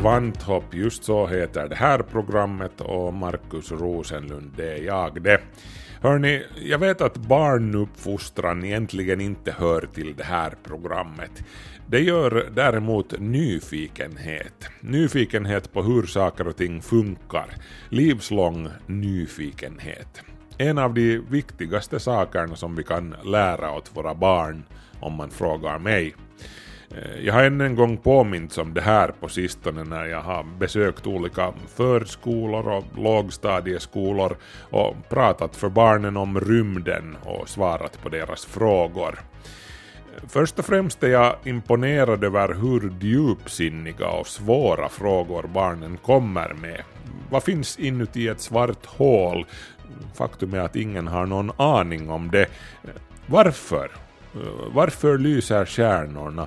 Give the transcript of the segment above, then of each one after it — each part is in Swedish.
Kvanthopp, just så heter det här programmet och Markus Rosenlund, det är jag det. Hörni, jag vet att barnuppfostran egentligen inte hör till det här programmet. Det gör däremot nyfikenhet. Nyfikenhet på hur saker och ting funkar. Livslång nyfikenhet. En av de viktigaste sakerna som vi kan lära åt våra barn, om man frågar mig. Eh, jag har än en gång påmints om det här på sistone när jag har besökt olika förskolor och lågstadieskolor och pratat för barnen om rymden och svarat på deras frågor. Först och främst är jag imponerad över hur djupsinniga och svåra frågor barnen kommer med. Vad finns inuti ett svart hål? Faktum är att ingen har någon aning om det. Varför? Varför lyser stjärnorna?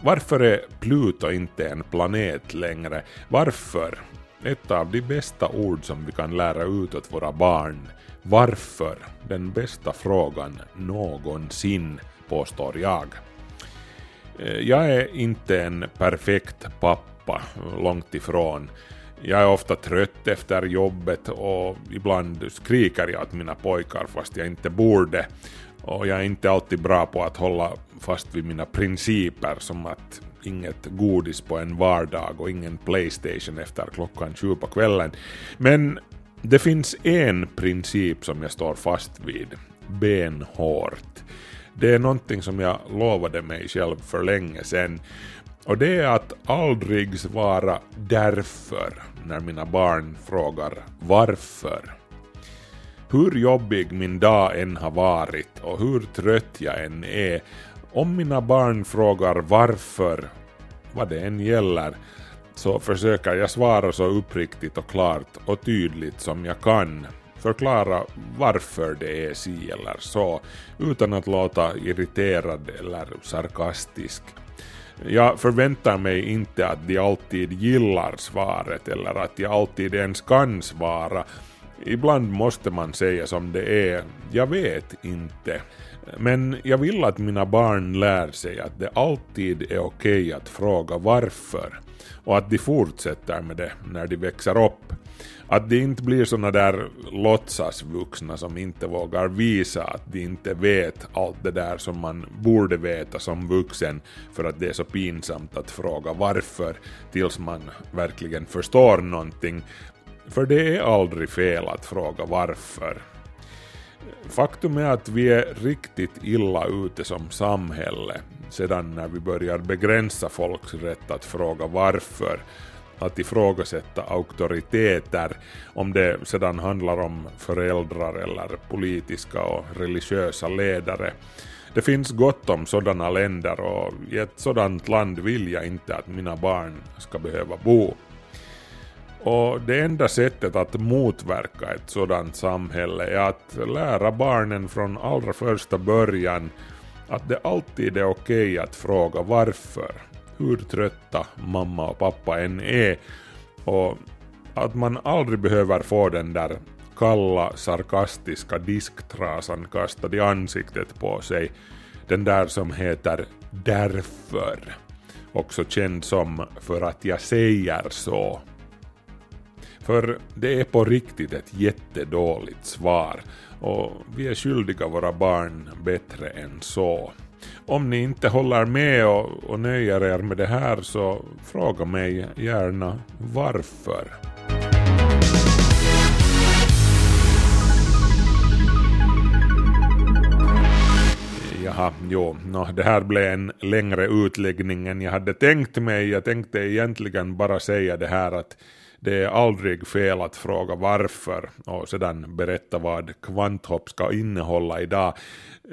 Varför är Pluto inte en planet längre? Varför? Ett av de bästa ord som vi kan lära ut åt våra barn. Varför? Den bästa frågan någonsin, påstår jag. Eh, jag är inte en perfekt pappa, långt ifrån. Jag är ofta trött efter jobbet och ibland skriker jag åt mina pojkar fast jag inte borde. Och jag är inte alltid bra på att hålla fast vid mina principer som att inget godis på en vardag och ingen Playstation efter klockan sju på kvällen. Men det finns en princip som jag står fast vid, benhårt. Det är någonting som jag lovade mig själv för länge sedan. Och det är att aldrig svara därför när mina barn frågar varför. Hur jobbig min dag än har varit och hur trött jag än är, om mina barn frågar varför, vad det än gäller, så försöker jag svara så uppriktigt och klart och tydligt som jag kan. Förklara varför det är si eller så, utan att låta irriterad eller sarkastisk. Jag förväntar mig inte att de alltid gillar svaret eller att de alltid ens kan svara. Ibland måste man säga som det är, jag vet inte. Men jag vill att mina barn lär sig att det alltid är okej att fråga varför och att de fortsätter med det när de växer upp. Att de inte blir såna där låtsasvuxna som inte vågar visa att de inte vet allt det där som man borde veta som vuxen för att det är så pinsamt att fråga varför tills man verkligen förstår någonting. För det är aldrig fel att fråga varför. Faktum är att vi är riktigt illa ute som samhälle sedan när vi börjar begränsa folks rätt att fråga varför, att ifrågasätta auktoriteter, om det sedan handlar om föräldrar eller politiska och religiösa ledare. Det finns gott om sådana länder och i ett sådant land vill jag inte att mina barn ska behöva bo. Och det enda sättet att motverka ett sådant samhälle är att lära barnen från allra första början att det alltid är okej att fråga varför, hur trötta mamma och pappa än är och att man aldrig behöver få den där kalla sarkastiska disktrasan kastad i ansiktet på sig, den där som heter därför, också känd som för att jag säger så. För det är på riktigt ett jättedåligt svar och vi är skyldiga våra barn bättre än så. Om ni inte håller med och, och nöjer er med det här så fråga mig gärna varför. Jaha, jo, no, det här blev en längre utläggning än jag hade tänkt mig. Jag tänkte egentligen bara säga det här att det är aldrig fel att fråga varför och sedan berätta vad kvanthopp ska innehålla idag.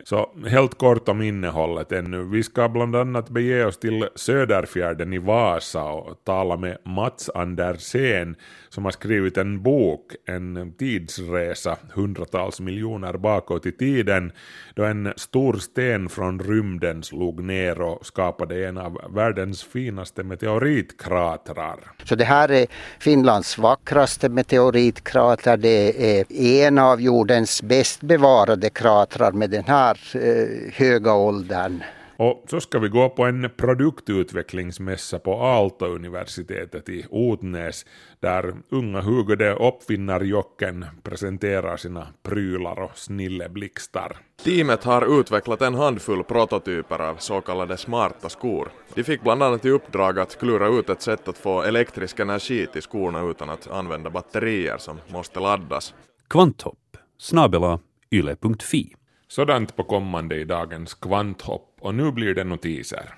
Så helt kort om innehållet ännu. Vi ska bland annat bege oss till Söderfjärden i Vasa och tala med Mats Andersén som har skrivit en bok, en tidsresa hundratals miljoner bakåt i tiden då en stor sten från rymden slog ner och skapade en av världens finaste meteoritkratrar. Så det här är Finlands vackraste meteoritkrater. Det är en av jordens bäst bevarade kratrar med den här eh, höga åldern. Och så ska vi gå på en produktutvecklingsmässa på Aalto-universitetet i Otnäs där unga hugade uppfinnarjocken presenterar sina prylar och snilleblixtar. Teamet har utvecklat en handfull prototyper av så kallade smarta skor. De fick bland annat i uppdrag att klura ut ett sätt att få elektrisk energi till skorna utan att använda batterier som måste laddas. Kvanthopp snabela yle.fi sådant på kommande i dagens kvanthopp och nu blir det notiser.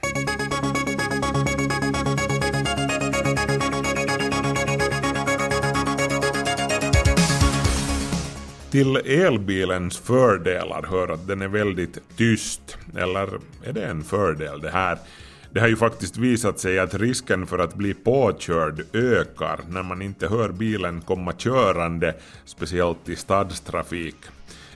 Till elbilens fördelar hör att den är väldigt tyst. Eller är det en fördel det här? Det har ju faktiskt visat sig att risken för att bli påkörd ökar när man inte hör bilen komma körande, speciellt i stadstrafik.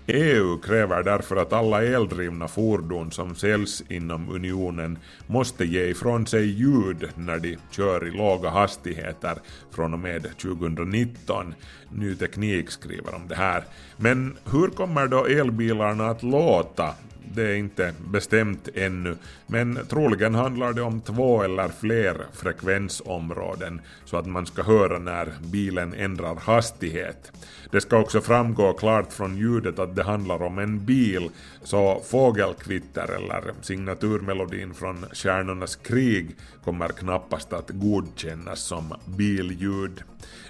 EU kräver därför att alla eldrivna fordon som säljs inom unionen måste ge ifrån sig ljud när de kör i låga hastigheter från och med 2019. Ny Teknik skriver om det här. Men hur kommer då elbilarna att låta? Det är inte bestämt ännu, men troligen handlar det om två eller fler frekvensområden så att man ska höra när bilen ändrar hastighet. Det ska också framgå klart från ljudet att det handlar om en bil, så fågelkvitter eller signaturmelodin från Stjärnornas krig kommer knappast att godkännas som billjud.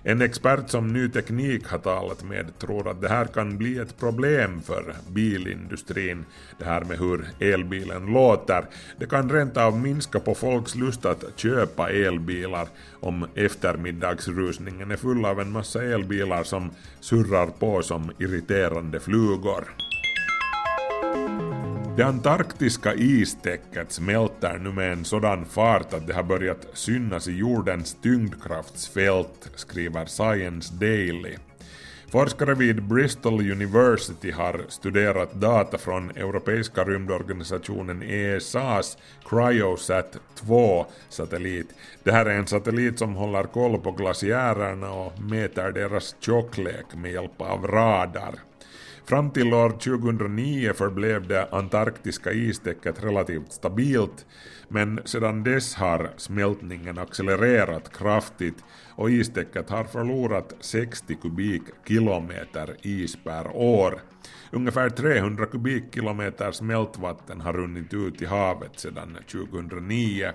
En expert som Ny Teknik har talat med tror att det här kan bli ett problem för bilindustrin, det här med hur elbilen låter. Det kan rent av minska på folks lust att köpa elbilar om eftermiddagsrusningen är full av en massa elbilar som surrar på som irriterande flugor. Det antarktiska istäcket smälter nu med en sådan fart att det har börjat synas i jordens tyngdkraftsfält, skriver Science Daily. Forskare vid Bristol University har studerat data från Europeiska rymdorganisationen ESAs Cryosat 2-satellit. Det här är en satellit som håller koll på glaciärerna och mäter deras tjocklek med hjälp av radar. Fram till år 2009 förblev det antarktiska istäcket relativt stabilt, men sedan dess har smältningen accelererat kraftigt och istäcket har förlorat 60 kubikkilometer is per år. Ungefär 300 kubikkilometer smältvatten har runnit ut i havet sedan 2009.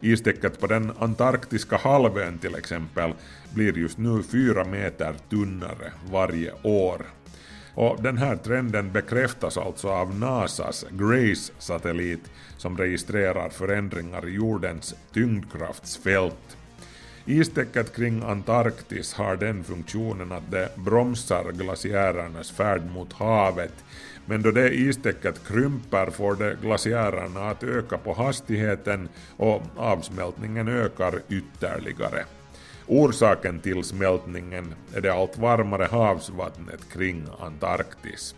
Istäcket på den antarktiska halvön till exempel blir just nu fyra meter tunnare varje år. Och den här trenden bekräftas alltså av NASAs GRACE-satellit som registrerar förändringar i jordens tyngdkraftsfält. Istäcket kring Antarktis har den funktionen att det bromsar glaciärernas färd mot havet, men då det istäcket krymper får det glaciärerna att öka på hastigheten och avsmältningen ökar ytterligare. Orsaken till smältningen är det allt varmare havsvattnet kring Antarktis.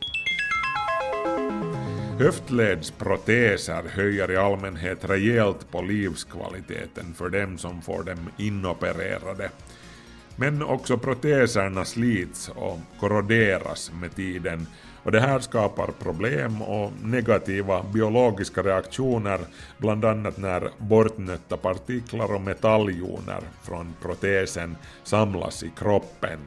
Höftledsproteser höjer i allmänhet rejält på livskvaliteten för dem som får dem inopererade. Men också proteserna slits och korroderas med tiden och det här skapar problem och negativa biologiska reaktioner, bland annat när bortnötta partiklar och metalljoner från protesen samlas i kroppen.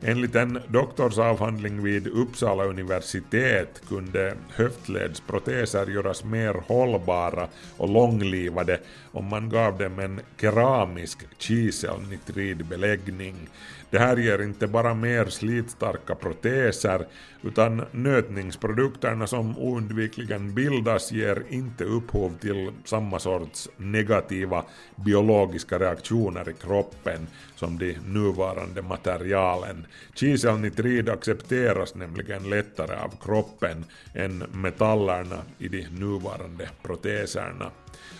Enligt en doktorsavhandling vid Uppsala universitet kunde höftledsproteser göras mer hållbara och långlivade om man gav dem en keramisk kiselnitridbeläggning. Det här ger inte bara mer slitstarka proteser utan nötningsprodukterna som oundvikligen bildas ger inte upphov till samma sorts negativa biologiska reaktioner i kroppen som de nuvarande materialen. Kiselnitrid accepteras nämligen lättare av kroppen än metallerna i de nuvarande proteserna.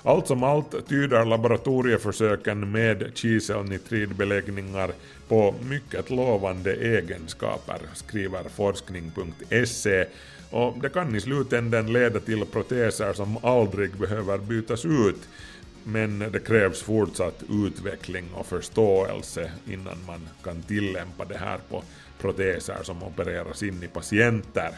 Allt som allt tyder laboratorieförsöken med kiselnitridbeläggningar på mycket lovande egenskaper, skriver forskning.se och det kan i slutändan leda till proteser som aldrig behöver bytas ut men det krävs fortsatt utveckling och förståelse innan man kan tillämpa det här på proteser som opereras in i patienter.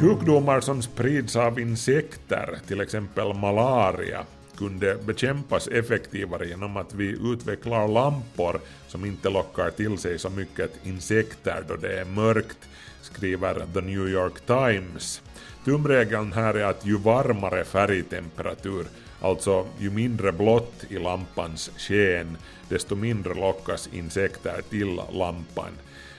Sjukdomar som sprids av insekter, till exempel malaria, kunde bekämpas effektivare genom att vi utvecklar lampor som inte lockar till sig så mycket insekter då det är mörkt, skriver The New York Times. Tumregeln här är att ju varmare färgtemperatur, alltså ju mindre blått i lampans sken, desto mindre lockas insekter till lampan.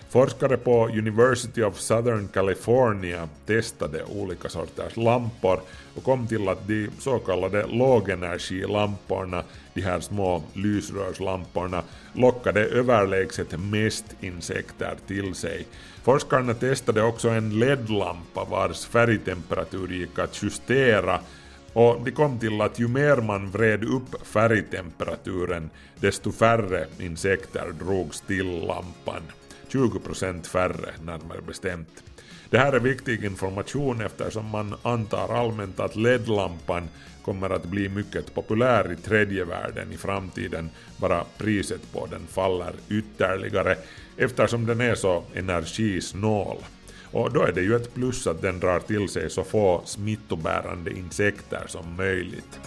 Forskare på University of Southern California testade olika sorters lampor och kom till att de så kallade lågenergilamporna, de här små lysrörslamporna, lockade överlägset mest insekter till sig. Forskarna testade också en LED-lampa vars färgtemperatur gick att justera och de kom till att ju mer man vred upp färgtemperaturen desto färre insekter drogs till lampan. 20% färre närmare bestämt. Det här är viktig information eftersom man antar allmänt att LED-lampan kommer att bli mycket populär i tredje världen i framtiden, bara priset på den faller ytterligare eftersom den är så energisnål. Och då är det ju ett plus att den drar till sig så få smittobärande insekter som möjligt.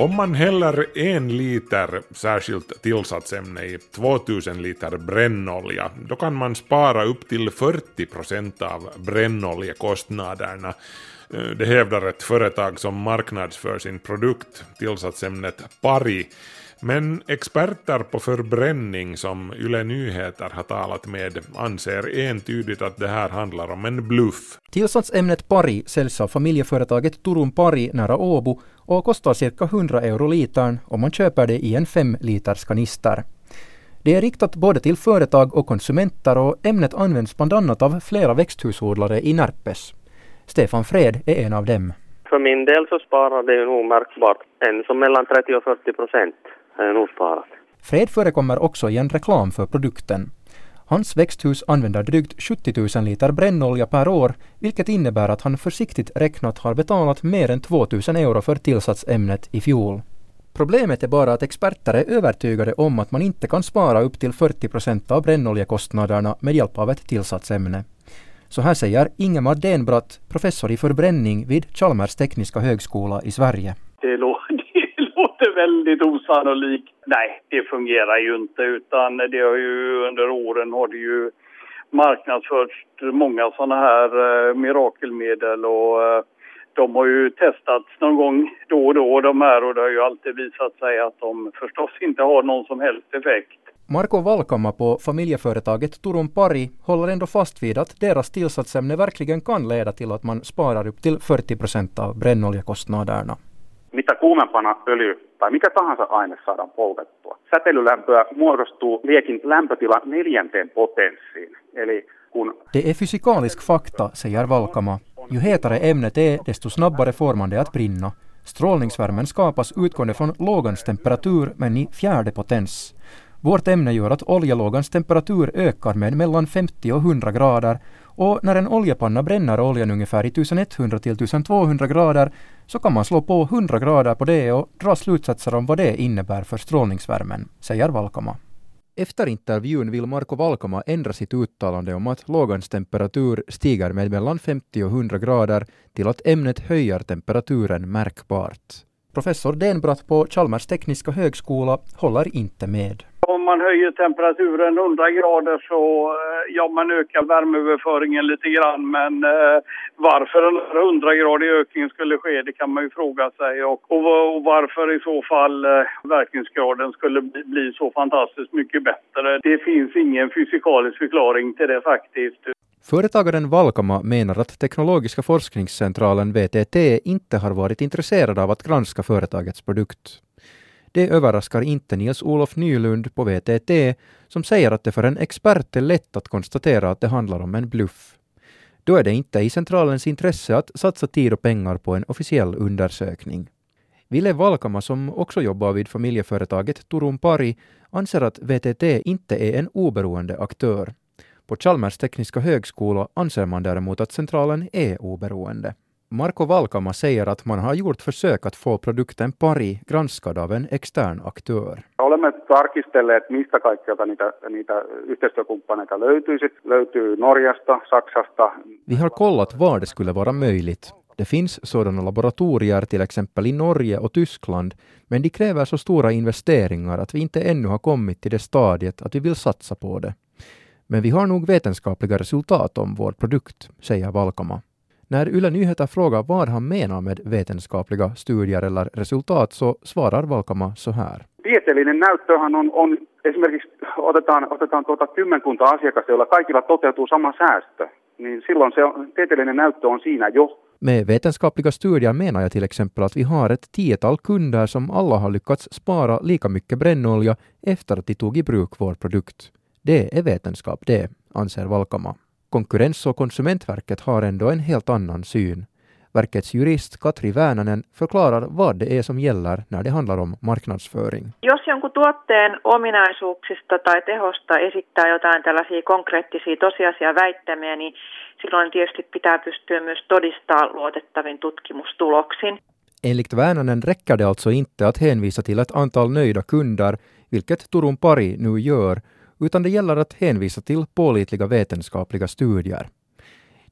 Om man häller en liter särskilt tillsatsämne i 2000 liter brännolja, då kan man spara upp till 40 procent av brännoljekostnaderna. Eh, det hävdar ett företag som marknadsför sin produkt, tillsatsämnet Pari. Men experter på förbränning som Yle Nyheter har talat med anser entydigt att det här handlar om en bluff. Tillsatsämnet Pari säljs av familjeföretaget Turun Pari nära Åbo och kostar cirka 100 euro litern om man köper det i en 5 liters kanister. Det är riktat både till företag och konsumenter och ämnet används bland annat av flera växthusodlare i Närpes. Stefan Fred är en av dem. För min del så sparar det nog märkbart. En som mellan 30 och 40 procent är nog sparat. Fred förekommer också i en reklam för produkten. Hans växthus använder drygt 70 000 liter brännolja per år, vilket innebär att han försiktigt räknat har betalat mer än 2 000 euro för tillsatsämnet i fjol. Problemet är bara att experter är övertygade om att man inte kan spara upp till 40 procent av brännoljakostnaderna med hjälp av ett tillsatsämne. Så här säger Ingemar Denbratt, professor i förbränning vid Chalmers tekniska högskola i Sverige. Det, lå låter väldigt osannolikt. Nej, det fungerar ju inte utan det har ju under åren har det ju marknadsförts många sådana här eh, mirakelmedel och eh, de har ju testats någon gång då och då de här och det har ju alltid visat sig att de förstås inte har någon som helst effekt. Marko Valkama på familjeföretaget Turun Pari håller ändå fast vid att deras tillsatsämne verkligen kan leda till att man sparar upp till 40 procent av brännoljakostnaderna. Mitä kuumempana öljy tai mikä tahansa aine saadaan poltettua, säteilylämpöä muodostuu liekin lämpötila neljänteen potenssiin. Eli kun... Det är fysikalisk fakta, säger Valkama. Ju hetare ämnet är, desto snabbare får man det att brinna. Strålningsvärmen skapas utgående från lågans temperatur men i fjärde potens. Vårt ämne gör att oljelågans temperatur ökar med mellan 50 och 100 grader och när en oljepanna bränner oljan ungefär i 1100 till 1200 grader så kan man slå på 100 grader på det och dra slutsatser om vad det innebär för strålningsvärmen, säger Valkama. Efter intervjun vill Marko Valkama ändra sitt uttalande om att lågans temperatur stiger med mellan 50 och 100 grader till att ämnet höjer temperaturen märkbart. Professor Denbratt på Chalmers tekniska högskola håller inte med. Om man höjer temperaturen 100 grader så eh, ja, man ökar värmeöverföringen lite grann. Men eh, varför en 100-gradig ökning skulle ske, det kan man ju fråga sig. Och, och, och varför i så fall eh, verkningsgraden skulle bli, bli så fantastiskt mycket bättre. Det finns ingen fysikalisk förklaring till det faktiskt. Företagaren Valkama menar att Teknologiska forskningscentralen VTT inte har varit intresserad av att granska företagets produkt. Det överraskar inte Nils-Olof Nylund på VTT som säger att det för en expert är lätt att konstatera att det handlar om en bluff. Då är det inte i centralens intresse att satsa tid och pengar på en officiell undersökning. Ville Valkama, som också jobbar vid familjeföretaget Turun Pari, anser att VTT inte är en oberoende aktör. På Chalmers tekniska högskola anser man däremot att centralen är oberoende. Marko Valkama säger att man har gjort försök att få produkten Pari granskad av en extern aktör. Olemme tarkistelleet, mistä kaikkialta niitä, niitä yhteistyökumppaneita löytyisi. Löytyy Norjasta, Saksasta. Vi har kollat var det skulle vara möjligt. Det finns sådana laboratorier till exempel i Norge och Tyskland, men de kräver så stora investeringar att vi inte ännu har kommit till det stadiet att vi vill satsa på det. Men vi har nog vetenskapliga resultat om vår produkt, säger Valkama. När Yle Nyheter frågar vad han menar med vetenskapliga studier eller resultat så svarar Valkama så här. Tieteellinen näyttöhän on, on esimerkiksi otetaan, otetaan tuota kymmenkunta asiakasta, joilla kaikilla toteutuu sama säästö. Niin silloin se on, tieteellinen näyttö on siinä jo. Med vetenskapliga studier menar jag till exempel att vi har ett tiotal kunder som alla har lyckats spara lika mycket brännolja efter att de tog i bruk vår produkt. Det är vetenskap det, anser Valkama. Konkurrens och konsumentverket har ändå en helt annan syn. Verkets jurist Katri Väänänen förklarar vad det är som gäller när det handlar om marknadsföring. Jos jonkun tuotteen ominaisuuksista tai tehosta esittää jotain tällaisia konkreettisia tosiasiaväittämiä, niin silloin tietysti pitää pystyä myös todistaa luotettavin tutkimustuloksin. Enligt Väänänen räcker det alltså inte att hänvisa till ett antal nöjda kunder, vilket Turun Pari nu gör, utan det gäller att hänvisa till pålitliga vetenskapliga studier.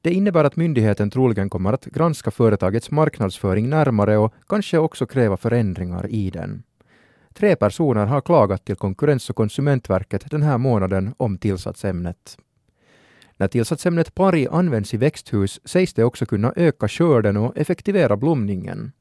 Det innebär att myndigheten troligen kommer att granska företagets marknadsföring närmare och kanske också kräva förändringar i den. Tre personer har klagat till Konkurrens och konsumentverket den här månaden om tillsatsämnet. När tillsatsämnet pari används i växthus sägs det också kunna öka skörden och effektivera blomningen.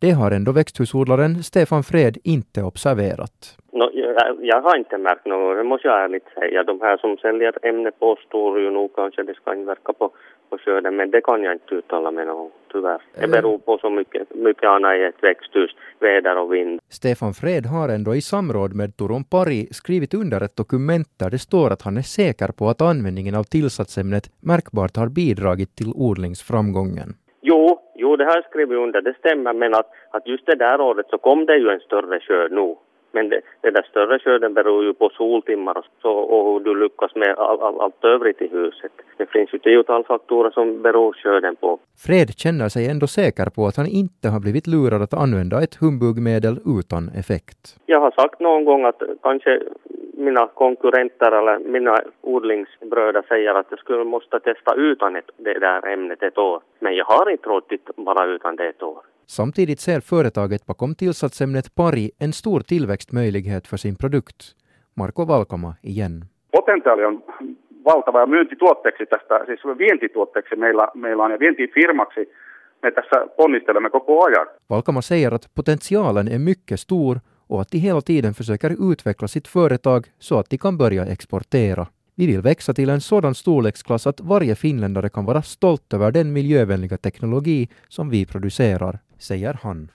Det har ändå växthusodlaren Stefan Fred inte observerat. No, jag, jag har inte märkt något, det måste jag ärligt säga. De här som säljer ämne påstår ju nog kanske det ska inverka på, på skörden, men det kan jag inte uttala mig om, tyvärr. Det beror på så mycket, mycket annat i ett växthus, väder och vind. Stefan Fred har ändå i samråd med Turun Pari skrivit under ett dokument där det står att han är säker på att användningen av tillsatsämnet märkbart har bidragit till odlingsframgången. Jo, det har jag skrivit under, det stämmer, men att, att just det där året så kom det ju en större sjö nu. Men det, det där större skörden beror ju på soltimmar och, så, och hur du lyckas med all, all, allt övrigt i huset. Det finns ju tiotal faktorer som beror skörden på. Fred känner sig ändå säker på att han inte har blivit lurad att använda ett humbugmedel utan effekt. Jag har sagt någon gång att kanske mina konkurrenter eller mina odlingsbröder säger att jag skulle måste testa utan ett, det där ämnet ett år. Men jag har inte råd bara utan det ett år. Samtidigt ser företaget bakom tillsatsämnet Pari en stor tillväxtmöjlighet för sin produkt. Marko Valkama igen. Potentiaali on valtava ja myyntituotteeksi tästä, siis vientituotteeksi meillä, meillä on ja vientifirmaksi me tässä ponnistelemme koko ajan. Valkama säger att potentialen är mycket stor och att de hela tiden försöker utveckla sitt företag så att de kan börja exportera. Vi vill växa till en sådan storleksklass att varje finländare kan vara stolt över den miljövänliga teknologi som vi producerar, säger han.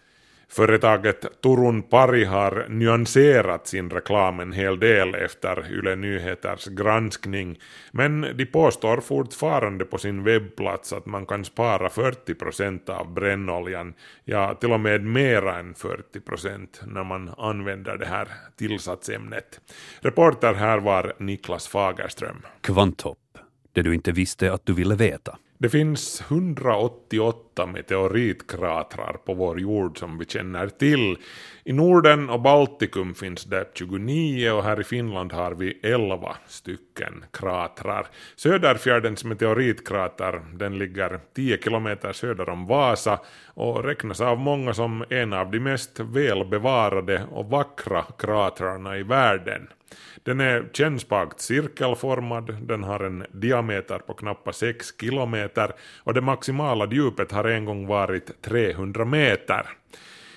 Företaget Turun Pari har nyanserat sin reklam en hel del efter Yle Nyheters granskning, men de påstår fortfarande på sin webbplats att man kan spara 40 procent av brännoljan, ja till och med mera än 40 procent när man använder det här tillsatsämnet. Reporter här var Niklas Fagerström. Kvanthopp, det du inte visste att du ville veta. Det finns 188 åtta meteoritkratrar på vår jord som vi känner till. I Norden och Baltikum finns det 29 och här i Finland har vi 11 stycken kratrar. Söderfjärdens meteoritkrater den ligger 10 kilometer söder om Vasa och räknas av många som en av de mest välbevarade och vackra kratrarna i världen. Den är kännspakt cirkelformad, den har en diameter på knappt 6 kilometer och det maximala djupet har en gång varit 300 meter.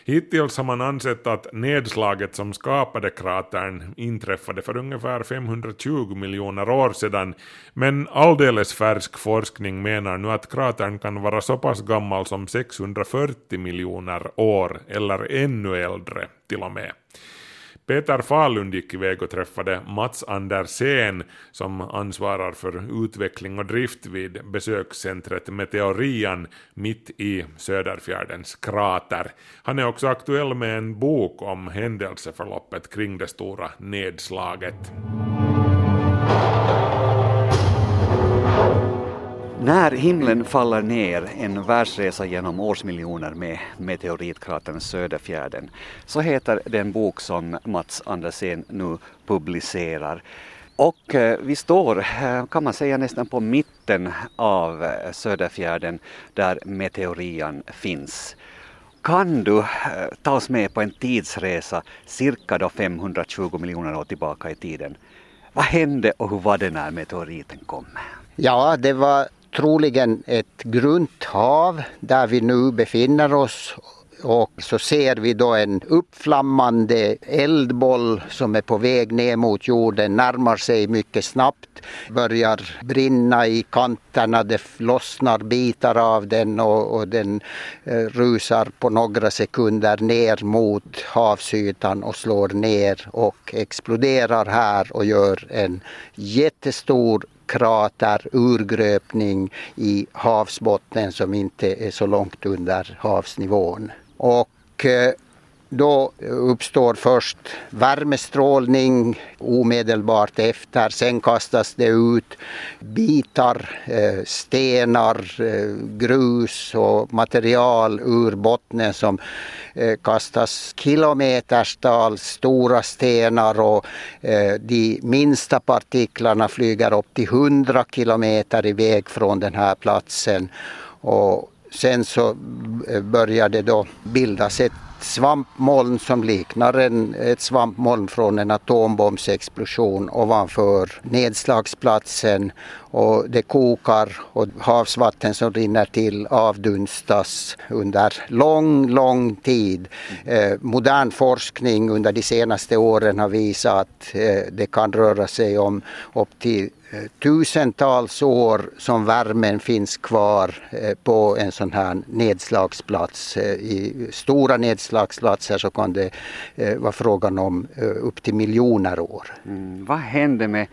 Hittills har man ansett att nedslaget som skapade kratern inträffade för ungefär 520 miljoner år sedan, men alldeles färsk forskning menar nu att kratern kan vara så pass gammal som 640 miljoner år eller ännu äldre till och med. Peter Falund gick iväg och träffade Mats Andersén som ansvarar för utveckling och drift vid besökscentret Meteorian mitt i Söderfjärdens krater. Han är också aktuell med en bok om händelseförloppet kring det stora nedslaget. När himlen faller ner, en världsresa genom årsmiljoner med meteoritkratern Söderfjärden, så heter den bok som Mats Andersén nu publicerar. Och eh, vi står, eh, kan man säga, nästan på mitten av eh, Söderfjärden där meteorian finns. Kan du ta oss med på en tidsresa cirka då 520 miljoner år tillbaka i tiden? Vad hände och hur var det när meteoriten kom? Ja, det var troligen ett grunt hav där vi nu befinner oss. Och så ser vi då en uppflammande eldboll som är på väg ner mot jorden, närmar sig mycket snabbt, börjar brinna i kanterna, det lossnar bitar av den och, och den eh, rusar på några sekunder ner mot havsytan och slår ner och exploderar här och gör en jättestor krater, urgröpning i havsbotten som inte är så långt under havsnivån. Och eh, då uppstår först värmestrålning omedelbart efter. Sen kastas det ut bitar, eh, stenar, eh, grus och material ur bottnen som eh, kastas kilometerstals stora stenar och de minsta partiklarna flyger upp till 100 kilometer iväg från den här platsen. Och Sen så börjar det då bildas ett svampmoln som liknar en, ett svampmoln från en atombombsexplosion ovanför nedslagsplatsen och det kokar och havsvatten som rinner till avdunstas under lång, lång tid. Eh, modern forskning under de senaste åren har visat att eh, det kan röra sig om upp till Eh, tusentals år som värmen finns kvar eh, på en sån här nedslagsplats. Eh, I stora nedslagsplatser så kan det vara frågan om upp till miljoner år. Mm. Vad hände med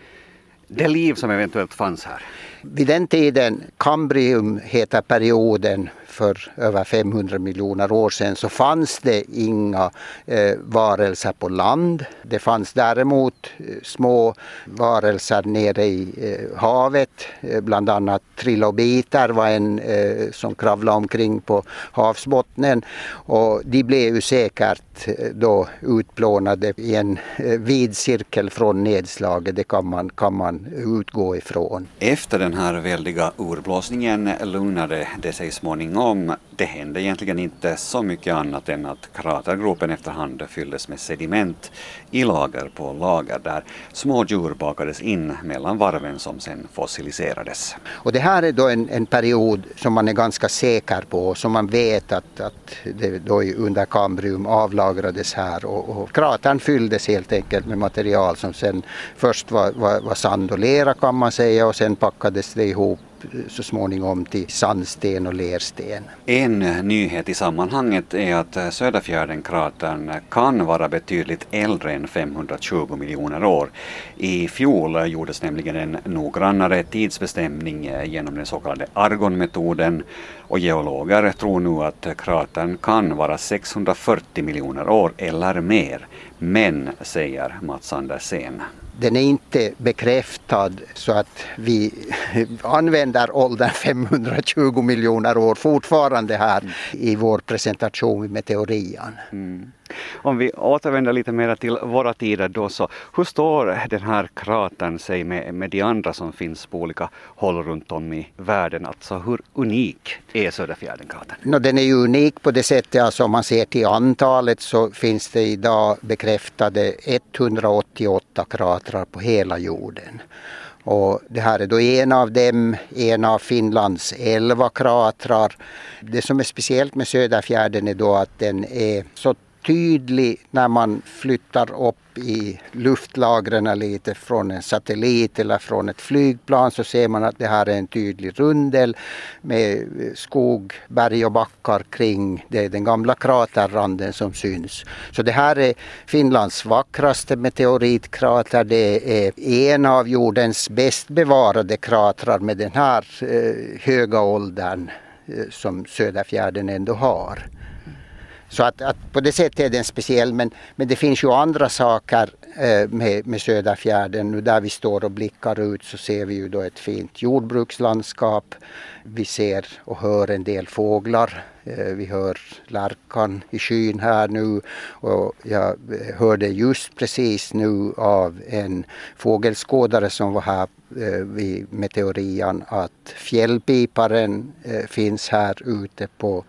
det liv som eventuellt fanns här? Vid den tiden, Kambrium heter perioden för över 500 miljoner år sedan, så fanns det inga eh, varelser på land. Det fanns däremot eh, små varelser nere i eh, havet, eh, bland annat trilobiter var en eh, som kravlade omkring på havsbottnen och de blev ju säkert eh, då utplånade i en vid cirkel från nedslaget, det kan man, kan man utgå ifrån. Efter den den här väldiga urblåsningen lugnade det sig småningom. Det hände egentligen inte så mycket annat än att kratergropen efterhand fylldes med sediment i lager på lager där små djur bakades in mellan varven som sen fossiliserades. Och det här är då en, en period som man är ganska säker på, som man vet att, att det då under Kambrium avlagrades här och, och kratern fylldes helt enkelt med material som sen först var, var, var sand och lera kan man säga och sen packades det ihop så småningom till sandsten och lersten. En nyhet i sammanhanget är att Söderfjärdenkratern kan vara betydligt äldre än 520 miljoner år. I fjol gjordes nämligen en noggrannare tidsbestämning genom den så kallade argonmetoden och geologer tror nu att kratern kan vara 640 miljoner år eller mer. Men, säger Mats Andersén, den är inte bekräftad så att vi använder åldern 520 miljoner år fortfarande här i vår presentation vid meteorian. Mm. Om vi återvänder lite mer till våra tider då så, hur står den här kratern sig med, med de andra som finns på olika håll runt om i världen? Alltså hur unik är Söderfjärdenkratern? No, den är ju unik på det sättet, alltså om man ser till antalet så finns det idag bekräftade 188 kratrar på hela jorden. Och det här är då en av dem, en av Finlands elva kratrar. Det som är speciellt med Söderfjärden är då att den är så tydlig när man flyttar upp i luftlagren lite från en satellit eller från ett flygplan så ser man att det här är en tydlig rundel med skog, berg och backar kring. Det är den gamla kraterranden som syns. Så det här är Finlands vackraste meteoritkrater. Det är en av jordens bäst bevarade kratrar med den här eh, höga åldern eh, som Söderfjärden ändå har. Så att, att, på det sättet är den speciell men, men det finns ju andra saker eh, med, med Söderfjärden. Nu där vi står och blickar ut så ser vi ju då ett fint jordbrukslandskap. Vi ser och hör en del fåglar. Eh, vi hör lärkan i skyn här nu och jag eh, hörde just precis nu av en fågelskådare som var här eh, vid meteorian att fjällpiparen finns här ute på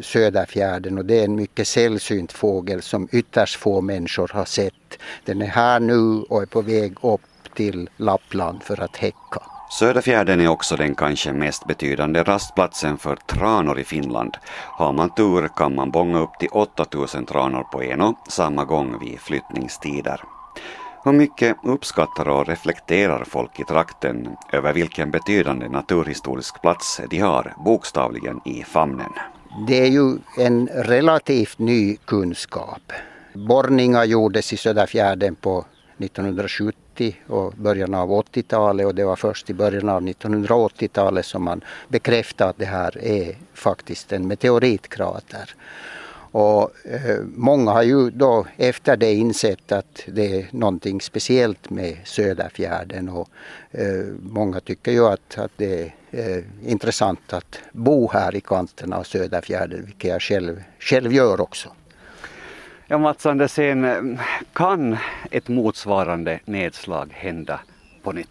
Söderfjärden och det är en mycket sällsynt fågel som ytterst få människor har sett. Den är här nu och är på väg upp till Lappland för att häcka. Söderfjärden är också den kanske mest betydande rastplatsen för tranor i Finland. Har man tur kan man bonga upp till 8000 tranor på en och samma gång vid flyttningstider. Hur mycket uppskattar och reflekterar folk i trakten över vilken betydande naturhistorisk plats de har bokstavligen i famnen? Det är ju en relativt ny kunskap. Borrningar gjordes i Söderfjärden på 1970 och början av 80-talet och det var först i början av 1980-talet som man bekräftade att det här är faktiskt en meteoritkrater. Och eh, många har ju då efter det insett att det är någonting speciellt med Söderfjärden och eh, många tycker ju att, att det är eh, intressant att bo här i kanten av Söderfjärden, vilket jag själv, själv gör också. Ja, Mats Andersén, kan ett motsvarande nedslag hända på nytt?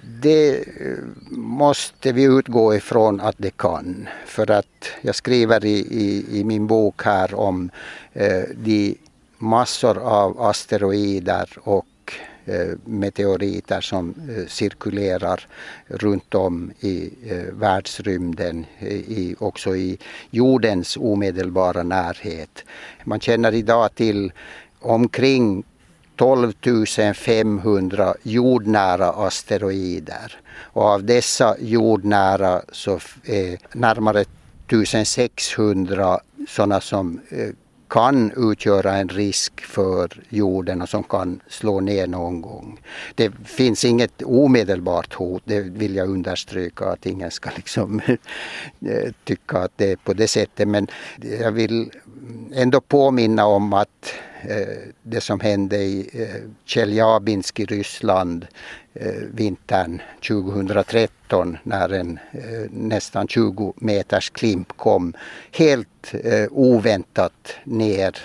Det eh, måste vi utgå ifrån att det kan. För att jag skriver i, i, i min bok här om eh, de massor av asteroider och Eh, meteoriter som eh, cirkulerar runt om i eh, världsrymden, i, också i jordens omedelbara närhet. Man känner idag till omkring 12 500 jordnära asteroider. Och av dessa jordnära så är närmare 1600 sådana som kan utgöra en risk för jorden och som kan slå ner någon gång. Det finns inget omedelbart hot, det vill jag understryka att ingen ska liksom eh, tycka att det är på det sättet. Men jag vill ändå påminna om att eh, det som hände i eh, Tjeljabinsk i Ryssland Eh, vintern 2013 när en eh, nästan 20 meters klimp kom helt eh, oväntat ner.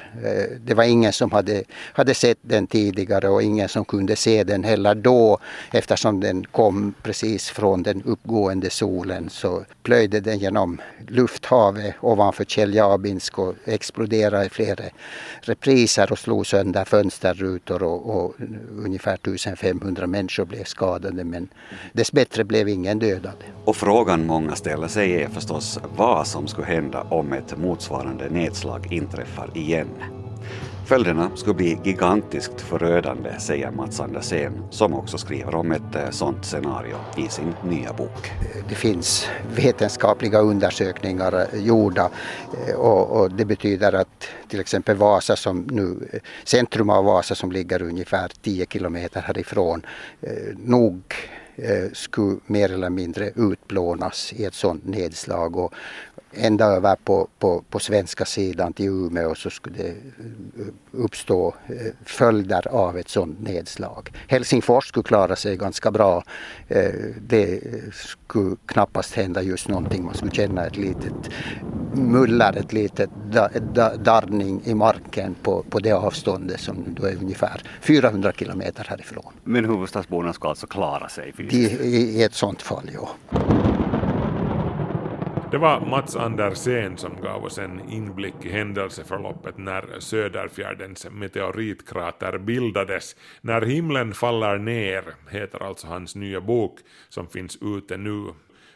Det var ingen som hade, hade sett den tidigare och ingen som kunde se den heller då eftersom den kom precis från den uppgående solen så plöjde den genom lufthavet ovanför Tjeljabinsk och exploderade i flera repriser och slog sönder fönsterrutor och, och ungefär 1500 människor blev skadade men dessbättre blev ingen dödad. Och frågan många ställer sig är förstås vad som skulle hända om ett motsvarande nedslag inträffar igen. Följderna skulle bli gigantiskt förödande, säger Mats Andersén, som också skriver om ett eh, sådant scenario i sin nya bok. Det finns vetenskapliga undersökningar eh, gjorda eh, och, och det betyder att till exempel Vasa som nu, centrum av Vasa som ligger ungefär 10 kilometer härifrån, nog skulle mer eller mindre utplånas i ett sådant nedslag. Och ända över på, på, på svenska sidan till Umeå så skulle det eh, uppstå eh, följder av ett sådant nedslag. Helsingfors skulle klara sig ganska bra. Eh, det skulle knappast hända just någonting. Man skulle känna ett litet muller, ett litet darrning i marken på, på det avståndet som då är ungefär 400 kilometer härifrån. Men huvudstadsborna ska alltså klara sig? I, i ett sådant fall, ja. Det var Mats Andersén som gav oss en inblick i händelseförloppet när Söderfjärdens meteoritkrater bildades. När himlen faller ner heter alltså hans nya bok som finns ute nu.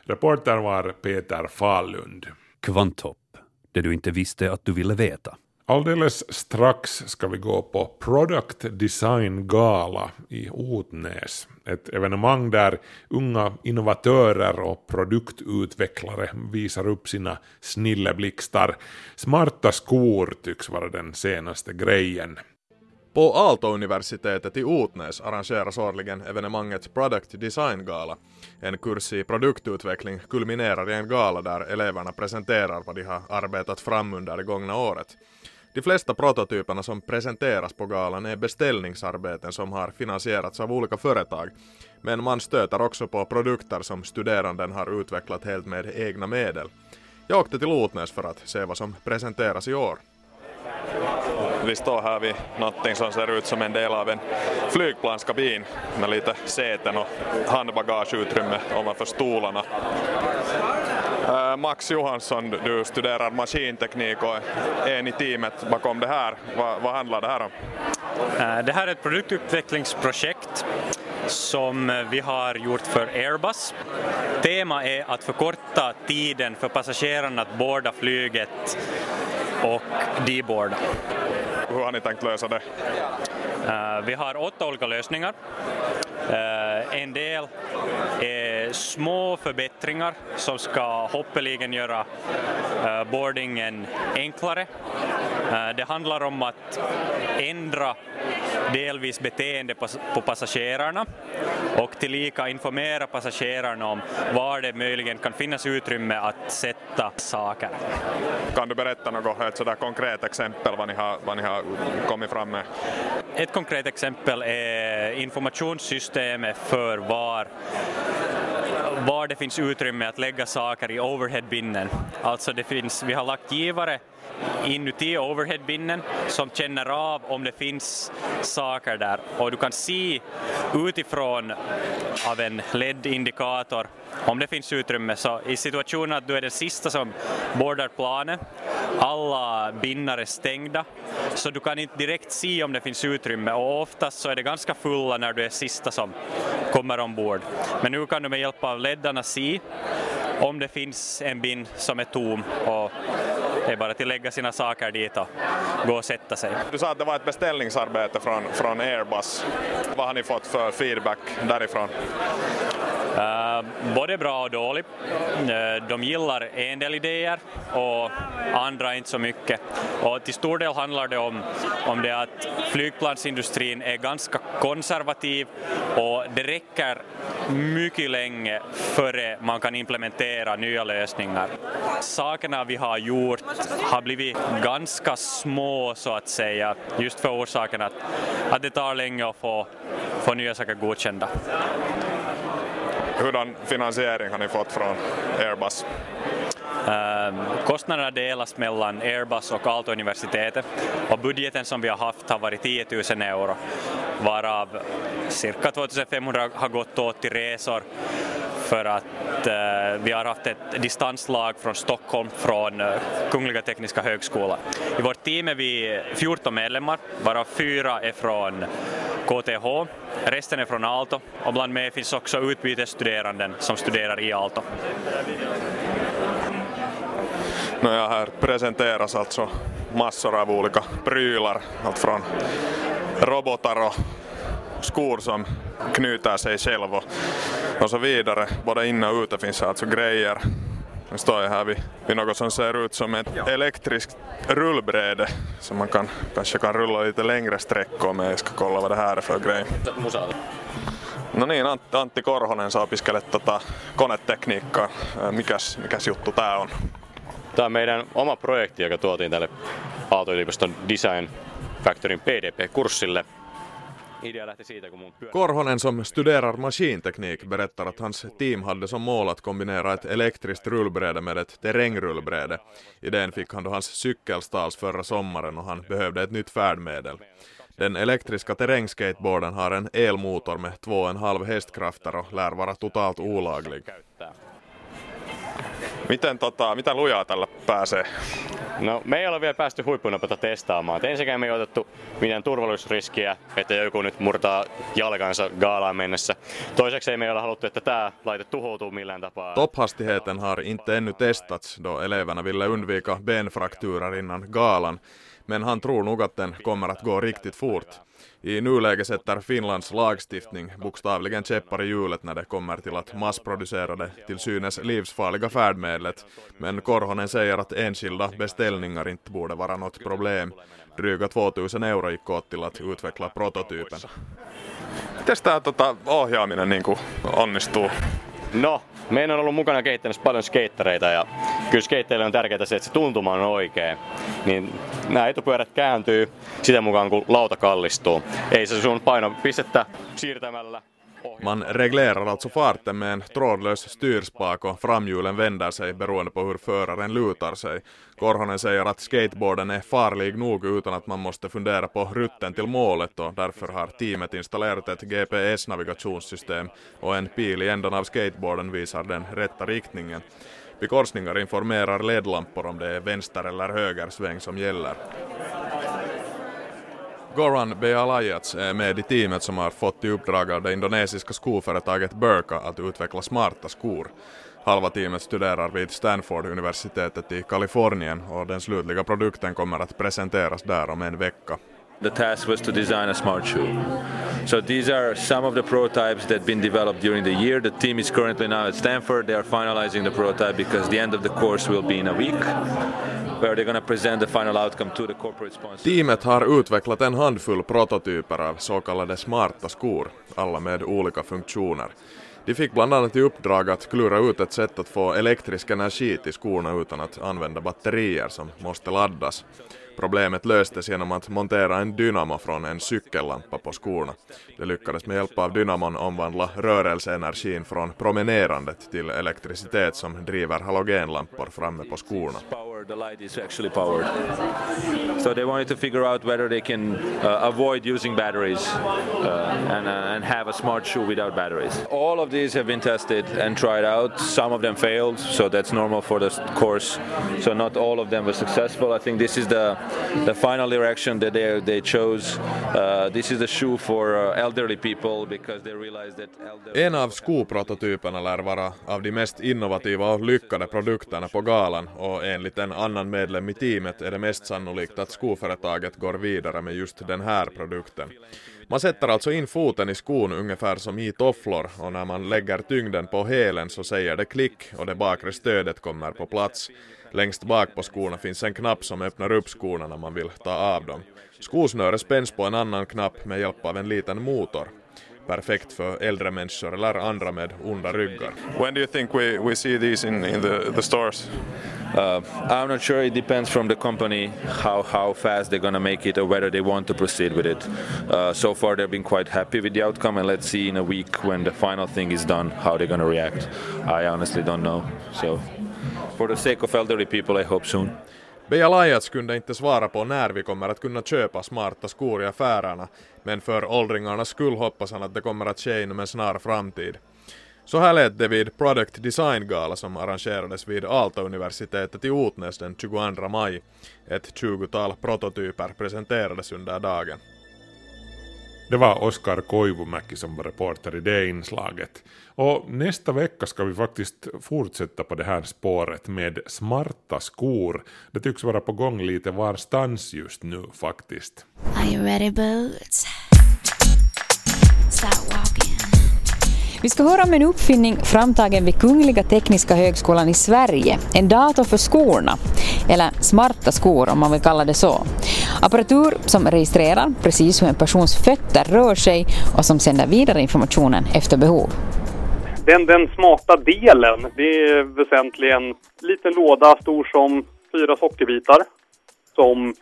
Reporter var Peter Falund. Kvanthopp, det du inte visste att du ville veta. Alldeles strax ska vi gå på Product Design Gala i Otnäs. Ett evenemang där unga innovatörer och produktutvecklare visar upp sina snilleblixtar. Smarta skor tycks vara den senaste grejen. På Aalto-universitetet i Otnäs arrangeras årligen evenemanget Product Design Gala. En kurs i produktutveckling kulminerar i en gala där eleverna presenterar vad de har arbetat fram under det gångna året. De flesta prototyperna som presenteras på galan är beställningsarbeten som har finansierats av olika företag. Men man stöter också på produkter som studeranden har utvecklat helt med egna medel. Jag åkte till Lotnäs för att se vad som presenteras i år. Vi står här vid någonting som ser ut som en del av en flygplanskabin med lite säten och handbagageutrymme ovanför stolarna. Uh, Max Johansson, du studerar maskinteknik och är en i teamet bakom det här. Va, vad handlar det här om? Uh, det här är ett produktutvecklingsprojekt som vi har gjort för Airbus. Tema är att förkorta tiden för passagerarna att borda flyget och deboarda. Hur har ni tänkt lösa det? Uh, vi har åtta olika lösningar. En del är små förbättringar som ska hoppeligen göra eh, boardingen enklare. Eh, det handlar om att ändra delvis beteende på passagerarna och tillika informera passagerarna om var det möjligen kan finnas utrymme att sätta saker. Kan du berätta något, ett sådär konkret exempel vad ni har, vad ni har kommit fram med? Ett konkret exempel är informationssystemet för var var det finns utrymme att lägga saker i overheadbinnen. Alltså det finns, vi har lagt givare inuti overheadbinnen som känner av om det finns saker där och du kan se utifrån av en LED-indikator om det finns utrymme. Så i situationen att du är den sista som boardar planet, alla binnar är stängda, så du kan inte direkt se om det finns utrymme och oftast så är det ganska fulla när du är sista som kommer ombord. Men nu kan du med hjälp av ledarna se om det finns en bin som är tom och det är bara till att lägga sina saker dit och gå och sätta sig. Du sa att det var ett beställningsarbete från, från Airbus. Vad har ni fått för feedback därifrån? Eh, både bra och dålig. Eh, de gillar en del idéer och andra inte så mycket. Och till stor del handlar det om, om det att flygplansindustrin är ganska konservativ och det räcker mycket länge före man kan implementera nya lösningar. Sakerna vi har gjort har blivit ganska små så att säga, just för orsaken att, att det tar länge att få, få nya saker godkända. Hurdan finansiering har ni fått från Airbus? Ehm, kostnaderna delas mellan Airbus och Aalto-universitetet och budgeten som vi har haft har varit 10 000 euro varav cirka 2500 har gått åt till resor för att eh, vi har haft ett distanslag från Stockholm från eh, Kungliga Tekniska Högskolan. I vårt team är vi 14 medlemmar varav fyra är från KTH, resten är från Aalto och bland med finns också utbytesstuderanden som studerar i Aalto. Nåja, här presenteras alltså massor av olika prylar, allt från robotar och skor som knyter sig själv och, och så vidare. Både inne och ute finns alltså grejer står jag här vid, vid något som ser ut som ett elektriskt rullbräde som man kan, kanske kan rulla lite längre sträckor om jag ska kolla vad det här är för grej. No niin, Antti, Korhonen saa opiskelet tota konetekniikkaa. Mikäs, mikäs juttu tää on? Tämä on meidän oma projekti, joka tuotiin tälle Aalto-yliopiston Design Factoryn PDP-kurssille. Idea lähti siitä, kun mun pyörä... Korhonen som studerar maskinteknik berättar att hans team hade som mål att kombinera ett elektriskt rullbräde med ett terrängrullbräde. Idén fick han då hans cykel stals förra sommaren och han behövde ett nytt färdmedel. Den elektriska terrängskateboarden har en elmotor med 2,5 hästkrafter och lär vara totalt olaglig. Miten, tota, miten lujaa tällä pääsee? No, me ei ole vielä päästy huippunopeutta testaamaan. Et ensinnäkään me ei otettu mitään turvallisuusriskiä, että joku nyt murtaa jalkansa gaalaan mennessä. Toiseksi ei me ole haluttu, että tämä laite tuhoutuu millään tapaa. Topphastigheten har inte ännu testats då eleverna ville undvika benfrakturer innan galan, men han tror nog att den kommer att gå riktigt fort. I nuläget sätter Finlands lagstiftning bokstavligen käppar i hjulet när det kommer till att massproducera det till synes livsfarliga färdmedlet, men Korhonen säger att enskilda beställningar inte borde vara något problem. Dryga 2000 euro gick åt till att utveckla prototypen. Miten tämä tota, ohjaaminen niin kuin onnistuu? No, meidän on ollut mukana kehittämässä paljon skeittareita ja kyllä skeitteille on tärkeää se, että se tuntuma on oikein. Niin nämä etupyörät kääntyy sitä mukaan, kun lauta kallistuu. Ei se sun painopistettä siirtämällä Man reglerar alltså farten med en trådlös styrspak och framhjulen vänder sig beroende på hur föraren lutar sig. Korhonen säger att skateboarden är farlig nog utan att man måste fundera på rutten till målet och därför har teamet installerat ett GPS-navigationssystem och en pil i ändan av skateboarden visar den rätta riktningen. Vid korsningar informerar ledlampor om det är vänster eller höger sväng som gäller. Goran Bealayats är med i teamet som har fått i uppdrag av det indonesiska skoföretaget Burka att utveckla smarta skor. Halva teamet studerar vid Stanford-universitetet i Kalifornien och den slutliga produkten kommer att presenteras där om en vecka. The task was to design a smart shoe. So these are some of the prototypes that have been developed during the year. The team is currently now at Stanford. They are finalizing the prototype because the end of the course will be in a week where they're going to present the final outcome to the corporate sponsor. Teamet har utvecklat en handfull prototyper av så kallade smarta skor, alla med olika funktioner. De fick bland annat i uppdrag att klura ut ett sätt att få elektrisk energi till skorna utan att använda batterier som måste laddas. Problemet löstes genom att montera en dynamo från en cykellampa på skorna. Det lyckades med hjälp av dynamon omvandla rörelseenergin från promenerandet till elektricitet som driver halogenlampor framme på skorna. The light is actually powered. So they wanted to figure out whether they can uh, avoid using batteries uh, and, uh, and have a smart shoe without batteries. All of these have been tested and tried out. Some of them failed, so that's normal for the course. So not all of them were successful. I think this is the the final direction that they they chose. Uh, this is a shoe for uh, elderly people because they realized that elderly En av skoprototyperna lär vara av de mest innovativa och lyckade produkterna på galan och enligt en annan medlem i teamet är det mest sannolikt att skoföretaget går vidare med just den här produkten. Man sätter alltså in foten i skon ungefär som i tofflor och när man lägger tyngden på hälen så säger det klick och det bakre stödet kommer på plats. Längst bak på skorna finns en knapp som öppnar upp skorna när man vill ta av dem. Skosnöret spänns på en annan knapp med hjälp av en liten motor. Perfekt för äldre människor eller andra med onda ryggar. When do you think we, we see these in, in the, the stores? Uh, I'm not sure. It depends from the company how, how fast they're going to make it or whether they want to proceed with it. Uh, so far, they've been quite happy with the outcome, and let's see in a week when the final thing is done how they're going to react. I honestly don't know. So, for the sake of elderly people, I hope soon. Beja Lajats kunde inte svara på när vi kommer att kunna köpa smarta skor i affärerna, men för åldringarnas skull hoppas han att det kommer att ske inom en snar framtid. Så här lät det vid Product Design Gala som arrangerades vid Aalto-universitetet i Otnäs den 22 maj. Ett tjugotal prototyper presenterades under dagen. Det var Oskar Koivumäki som var reporter i det inslaget. Och nästa vecka ska vi faktiskt fortsätta på det här spåret med smarta skor. Det tycks vara på gång lite varstans just nu faktiskt. Are you ready, boots? Start walking. Vi ska höra om en uppfinning framtagen vid Kungliga Tekniska Högskolan i Sverige. En dator för skorna, eller smarta skor om man vill kalla det så. Apparatur som registrerar precis hur en persons fötter rör sig och som sänder vidare informationen efter behov. Den, den smarta delen, det är väsentligen en liten låda stor som fyra sockerbitar som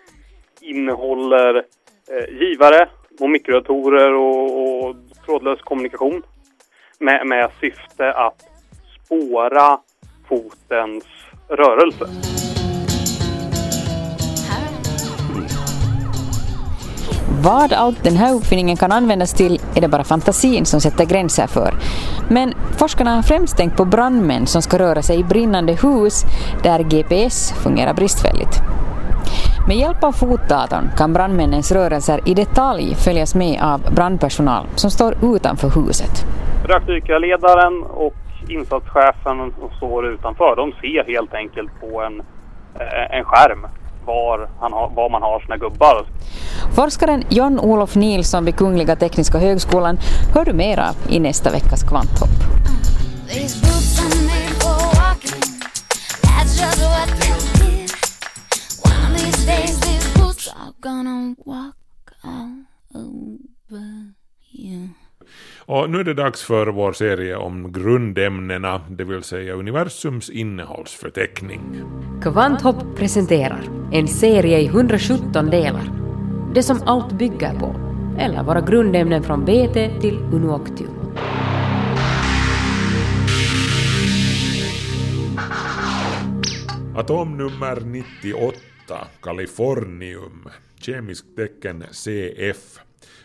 innehåller eh, givare och mikrodatorer och, och trådlös kommunikation med, med syfte att spåra fotens rörelse. Vad allt den här uppfinningen kan användas till är det bara fantasin som sätter gränser för. Men forskarna har främst tänkt på brandmän som ska röra sig i brinnande hus där GPS fungerar bristfälligt. Med hjälp av fotdatorn kan brandmännens rörelser i detalj följas med av brandpersonal som står utanför huset. Rökdykarledaren och insatschefen som står utanför, de ser helt enkelt på en, eh, en skärm var, han har, var man har sina gubbar. Forskaren John-Olof Nilsson vid Kungliga Tekniska Högskolan hör du mera i nästa veckas Kvanthopp. These days, these boots are gonna walk all over you. Och nu är det dags för vår serie om grundämnena, det vill säga universums innehållsförteckning. Kvanthopp presenterar en serie i 117 delar. Det som allt bygger på, eller våra grundämnen från BT till Unuoctium. Atomnummer 98, Kalifornium, kemiskt tecken CF,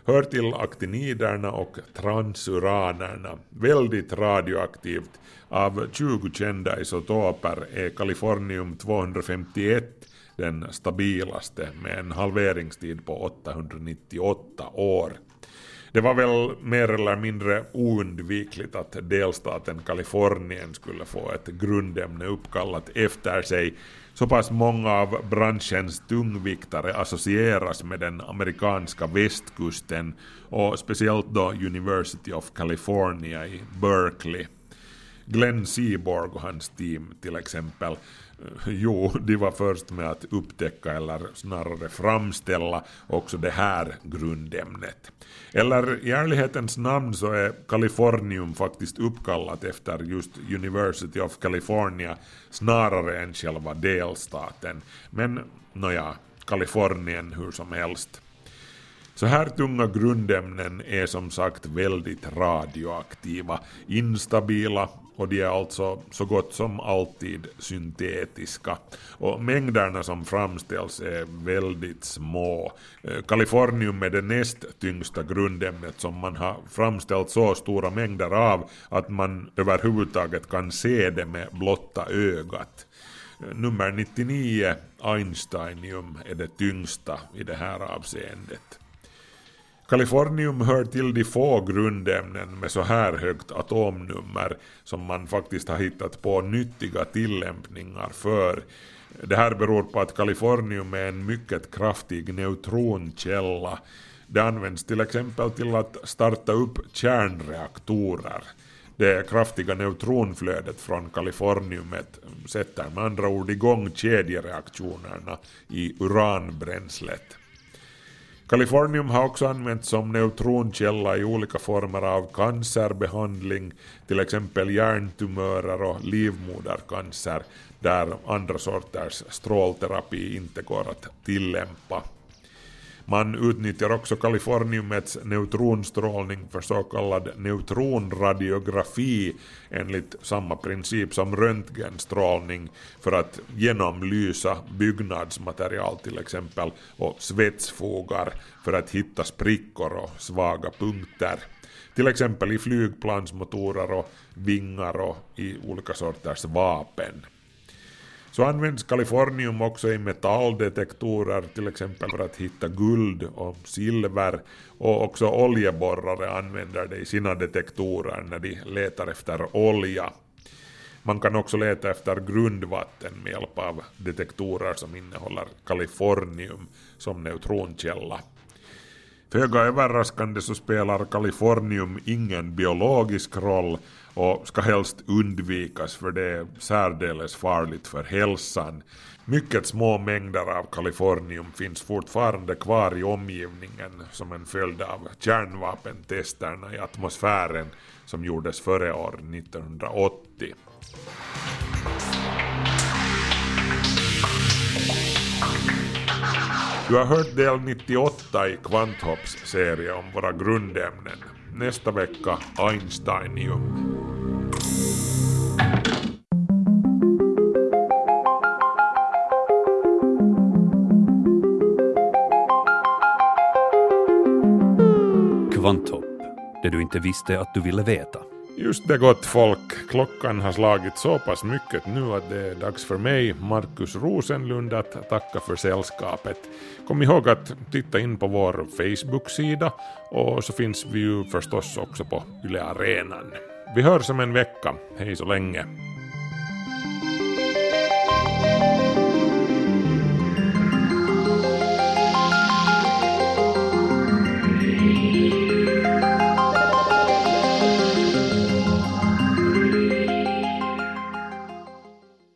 hör till aktiniderna och transuranerna. Väldigt radioaktivt. Av 20 kända isotoper är kalifornium 251 den stabilaste med en halveringstid på 898 år. Det var väl mer eller mindre oundvikligt att delstaten Kalifornien skulle få ett grundämne uppkallat efter sig. Så pass många av branschens tungviktare associeras med den amerikanska västkusten och speciellt då University of California i Berkeley. Glenn Seaborg och hans team till exempel Eh, jo, de var först med att upptäcka eller snarare framställa också det här grundämnet. Eller i ärlighetens namn så är Kalifornium faktiskt uppkallat efter just University of California snarare än själva delstaten. Men nåja, Kalifornien hur som helst. Så här tunga grundämnen är som sagt väldigt radioaktiva, instabila och de är alltså så gott som alltid syntetiska. Och mängderna som framställs är väldigt små. Eh, Kalifornium är det näst tyngsta grundämnet som man har framställt så stora mängder av att man överhuvudtaget kan se det med blotta ögat. Eh, nummer 99, Einsteinium, är det tyngsta i det här avseendet. Kalifornium hör till de få grundämnen med så här högt atomnummer som man faktiskt har hittat på nyttiga tillämpningar för. Det här beror på att kalifornium är en mycket kraftig neutronkälla. Det används till exempel till att starta upp kärnreaktorer. Det kraftiga neutronflödet från kaliforniumet sätter med andra ord igång kedjereaktionerna i uranbränslet. Kalifornium har också använts som neutronkälla i olika former av cancerbehandling, till exempel hjärntumörer och livmodercancer, där andra sorters strålterapi inte går att tillämpa. Man utnyttjar också kaliforniumets neutronstrålning för så kallad neutronradiografi enligt samma princip som röntgenstrålning för att genomlysa byggnadsmaterial till exempel och svetsfogar för att hitta sprickor och svaga punkter. Till exempel i flygplansmotorer och vingar och i olika sorters vapen. Så används kalifornium också i metalldetektorer, till exempel för att hitta guld och silver. Och också oljeborrare använder det i sina detektorer när de letar efter olja. Man kan också leta efter grundvatten med hjälp av detektorer som innehåller kalifornium som neutronkälla. Föga överraskande så spelar kalifornium ingen biologisk roll och ska helst undvikas för det är särdeles farligt för hälsan. Mycket små mängder av kalifornium finns fortfarande kvar i omgivningen som en följd av kärnvapentesterna i atmosfären som gjordes före år 1980. Du har hört del 98 i Kvanthopps serie om våra grundämnen. Nästa vecka Einsteinium. Kvanthopp, det du inte visste att du ville veta. Just det gott folk, klockan har slagit så pass mycket nu att det är dags för mig, Markus Rosenlund, att tacka för sällskapet. Kom ihåg att titta in på vår Facebook-sida och så finns vi ju förstås också på Yle Arenan. Vi hörs om en vecka, hej så länge.